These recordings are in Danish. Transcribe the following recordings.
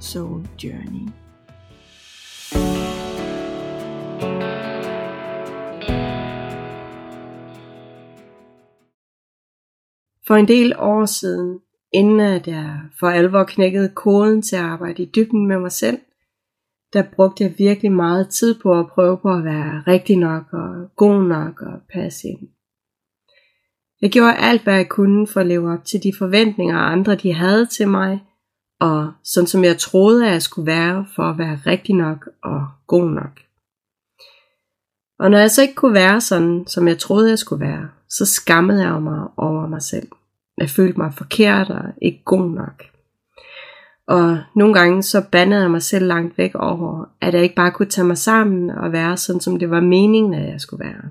Soul Journey. For en del år siden, inden at jeg for alvor knækkede koden til at arbejde i dybden med mig selv, der brugte jeg virkelig meget tid på at prøve på at være rigtig nok og god nok og passe ind. Jeg gjorde alt, hvad jeg kunne for at leve op til de forventninger, andre de havde til mig, og sådan som jeg troede, at jeg skulle være for at være rigtig nok og god nok. Og når jeg så ikke kunne være sådan, som jeg troede, jeg skulle være, så skammede jeg mig over mig selv. Jeg følte mig forkert og ikke god nok. Og nogle gange så bandede jeg mig selv langt væk over, at jeg ikke bare kunne tage mig sammen og være sådan, som det var meningen, at jeg skulle være.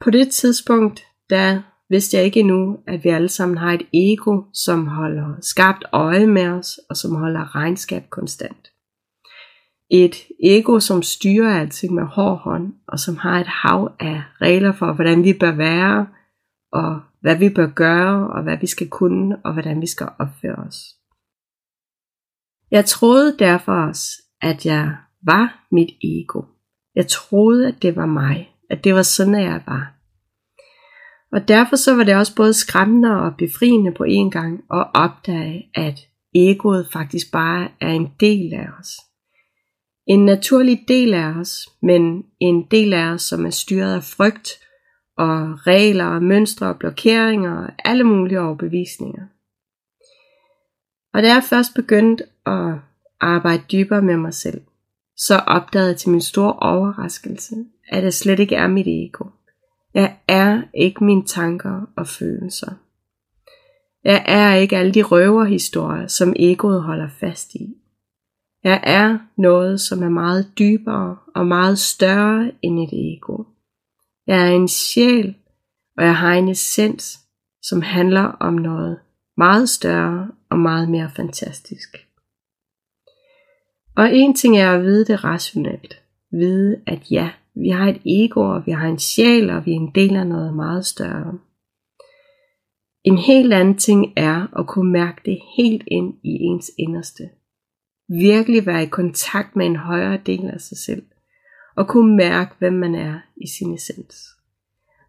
På det tidspunkt, der vidste jeg ikke endnu, at vi alle sammen har et ego, som holder skarpt øje med os, og som holder regnskab konstant. Et ego, som styrer alting med hård hånd, og som har et hav af regler for, hvordan vi bør være, og hvad vi bør gøre, og hvad vi skal kunne, og hvordan vi skal opføre os. Jeg troede derfor også, at jeg var mit ego. Jeg troede, at det var mig, at det var sådan, at jeg var. Og derfor så var det også både skræmmende og befriende på en gang at opdage, at egoet faktisk bare er en del af os. En naturlig del af os, men en del af os, som er styret af frygt og regler og mønstre og blokeringer og alle mulige overbevisninger. Og da jeg først begyndte at arbejde dybere med mig selv, så opdagede jeg til min store overraskelse, at det slet ikke er mit ego. Jeg er ikke mine tanker og følelser. Jeg er ikke alle de røverhistorier, som egoet holder fast i. Jeg er noget, som er meget dybere og meget større end et ego. Jeg er en sjæl, og jeg har en essens, som handler om noget meget større og meget mere fantastisk. Og en ting er at vide det rationelt. Vide, at ja, vi har et ego, og vi har en sjæl, og vi er en del af noget meget større. En helt anden ting er at kunne mærke det helt ind i ens inderste. Virkelig være i kontakt med en højere del af sig selv, og kunne mærke, hvem man er i sin essens.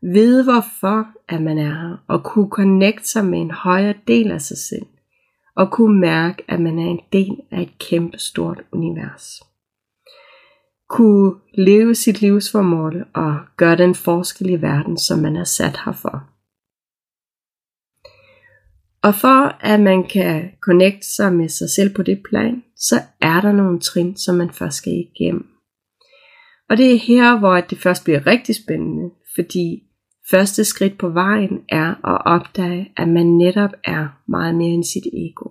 Vide hvorfor at man er her, og kunne connecte sig med en højere del af sig selv, og kunne mærke, at man er en del af et kæmpe stort univers kunne leve sit livsformål og gøre den forskel i verden, som man er sat her for. Og for at man kan connecte sig med sig selv på det plan, så er der nogle trin, som man først skal igennem. Og det er her, hvor det først bliver rigtig spændende, fordi første skridt på vejen er at opdage, at man netop er meget mere end sit ego.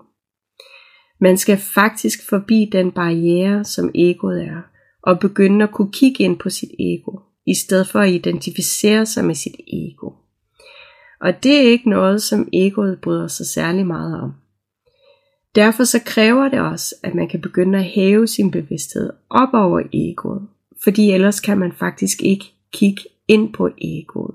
Man skal faktisk forbi den barriere, som egoet er, og begynde at kunne kigge ind på sit ego, i stedet for at identificere sig med sit ego. Og det er ikke noget, som egoet bryder sig særlig meget om. Derfor så kræver det også, at man kan begynde at hæve sin bevidsthed op over egoet, fordi ellers kan man faktisk ikke kigge ind på egoet.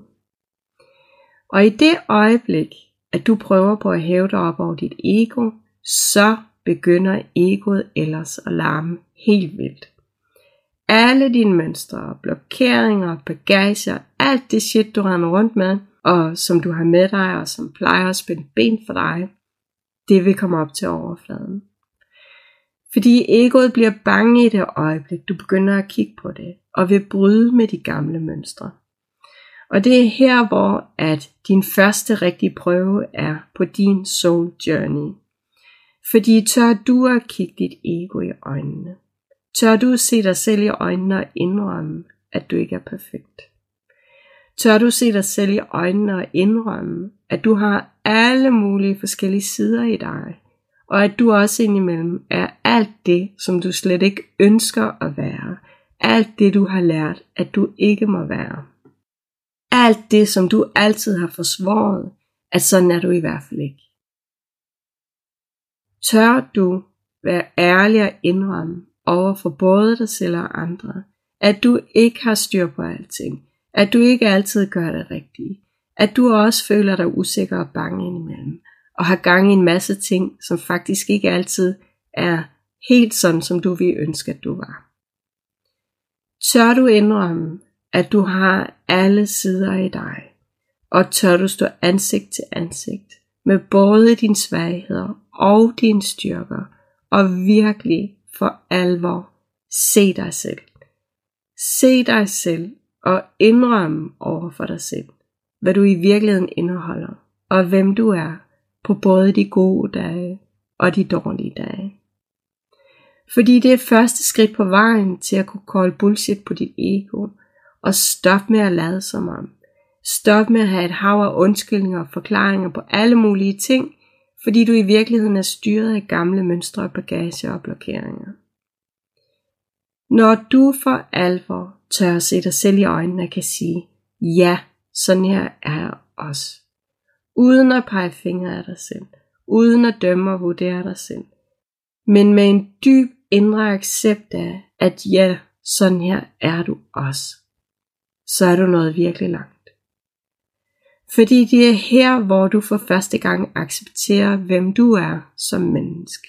Og i det øjeblik, at du prøver på at hæve dig op over dit ego, så begynder egoet ellers at larme helt vildt alle dine mønstre, blokeringer, bagager, alt det shit, du render rundt med, og som du har med dig, og som plejer at spænde ben for dig, det vil komme op til overfladen. Fordi egoet bliver bange i det øjeblik, du begynder at kigge på det, og vil bryde med de gamle mønstre. Og det er her, hvor at din første rigtige prøve er på din soul journey. Fordi tør du at kigge dit ego i øjnene. Tør du se dig selv i øjnene og indrømme, at du ikke er perfekt? Tør du se dig selv i øjnene og indrømme, at du har alle mulige forskellige sider i dig, og at du også indimellem er alt det, som du slet ikke ønsker at være. Alt det, du har lært, at du ikke må være. Alt det, som du altid har forsvaret, at sådan er du i hvert fald ikke. Tør du være ærlig og indrømme over for både dig selv og andre, at du ikke har styr på alting, at du ikke altid gør det rigtige, at du også føler dig usikker og bange indimellem, og har gang i en masse ting, som faktisk ikke altid er helt sådan, som du ville ønske, at du var. Tør du indrømme, at du har alle sider i dig, og tør du stå ansigt til ansigt med både dine svagheder og dine styrker, og virkelig for alvor se dig selv. Se dig selv og indrømme over for dig selv, hvad du i virkeligheden indeholder, og hvem du er på både de gode dage og de dårlige dage. Fordi det er første skridt på vejen til at kunne kolde bullshit på dit ego, og stop med at lade som om. Stop med at have et hav af undskyldninger og forklaringer på alle mulige ting, fordi du i virkeligheden er styret af gamle mønstre, bagage og blokeringer. Når du for alvor tør at se dig selv i øjnene og kan sige, ja, sådan her er jeg også. Uden at pege fingre af dig selv. Uden at dømme og vurdere dig selv. Men med en dyb indre accept af, at ja, sådan her er du også. Så er du noget virkelig langt. Fordi det er her, hvor du for første gang accepterer, hvem du er som menneske.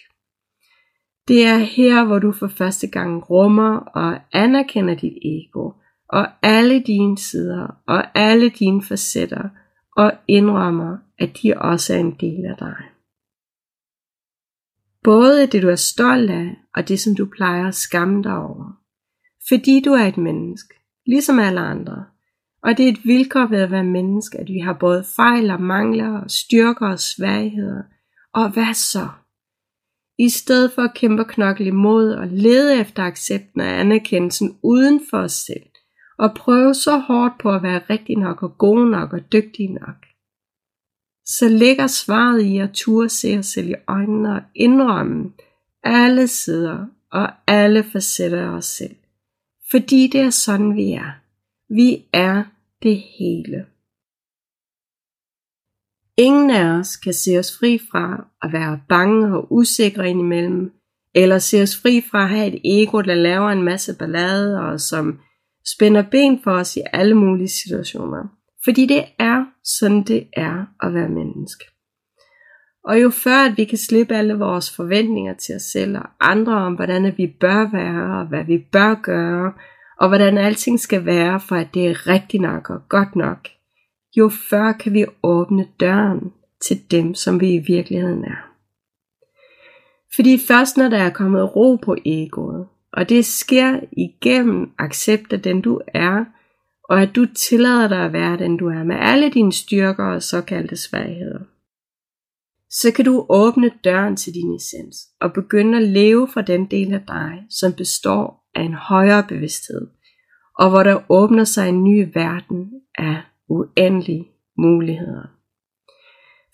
Det er her, hvor du for første gang rummer og anerkender dit ego, og alle dine sider, og alle dine facetter, og indrømmer, at de også er en del af dig. Både det du er stolt af, og det som du plejer at skamme dig over. Fordi du er et menneske, ligesom alle andre, og det er et vilkår ved at være menneske, at vi har både fejl og mangler, og styrker og svagheder. Og hvad så? I stedet for at kæmpe og knokle imod og lede efter accepten og anerkendelsen uden for os selv, og prøve så hårdt på at være rigtig nok og god nok og dygtig nok, så ligger svaret i at turde se os selv i øjnene og indrømme alle sider og alle facetter af os selv. Fordi det er sådan vi er. Vi er det hele. Ingen af os kan se os fri fra at være bange og usikre indimellem, eller se os fri fra at have et ego, der laver en masse ballade og som spænder ben for os i alle mulige situationer. Fordi det er sådan det er at være menneske. Og jo før at vi kan slippe alle vores forventninger til os selv og andre om, hvordan vi bør være og hvad vi bør gøre, og hvordan alting skal være, for at det er rigtigt nok og godt nok, jo før kan vi åbne døren til dem, som vi i virkeligheden er. Fordi først når der er kommet ro på egoet, og det sker igennem accept af den du er, og at du tillader dig at være den du er med alle dine styrker og såkaldte svagheder, så kan du åbne døren til din essens og begynde at leve fra den del af dig, som består af en højere bevidsthed, og hvor der åbner sig en ny verden af uendelige muligheder.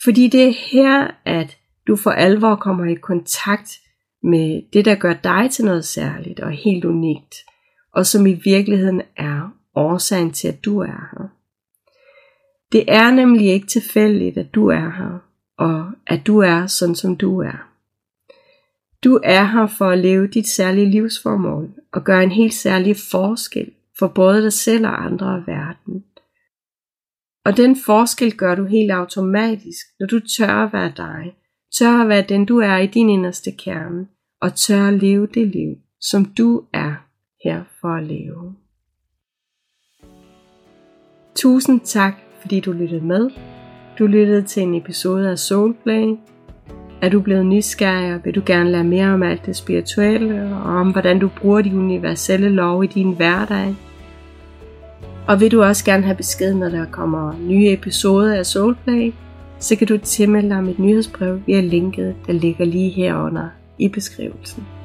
Fordi det er her, at du for alvor kommer i kontakt med det, der gør dig til noget særligt og helt unikt, og som i virkeligheden er årsagen til, at du er her. Det er nemlig ikke tilfældigt, at du er her, og at du er sådan, som du er. Du er her for at leve dit særlige livsformål og gøre en helt særlig forskel for både dig selv og andre og verden. Og den forskel gør du helt automatisk, når du tør at være dig, tør at være den du er i din inderste kerne, og tør at leve det liv, som du er her for at leve. Tusind tak, fordi du lyttede med. Du lyttede til en episode af Soulplay, er du blevet nysgerrig, og vil du gerne lære mere om alt det spirituelle, og om hvordan du bruger de universelle love i din hverdag? Og vil du også gerne have besked, når der kommer nye episoder af Soulplay, så kan du tilmelde dig mit nyhedsbrev via linket, der ligger lige herunder i beskrivelsen.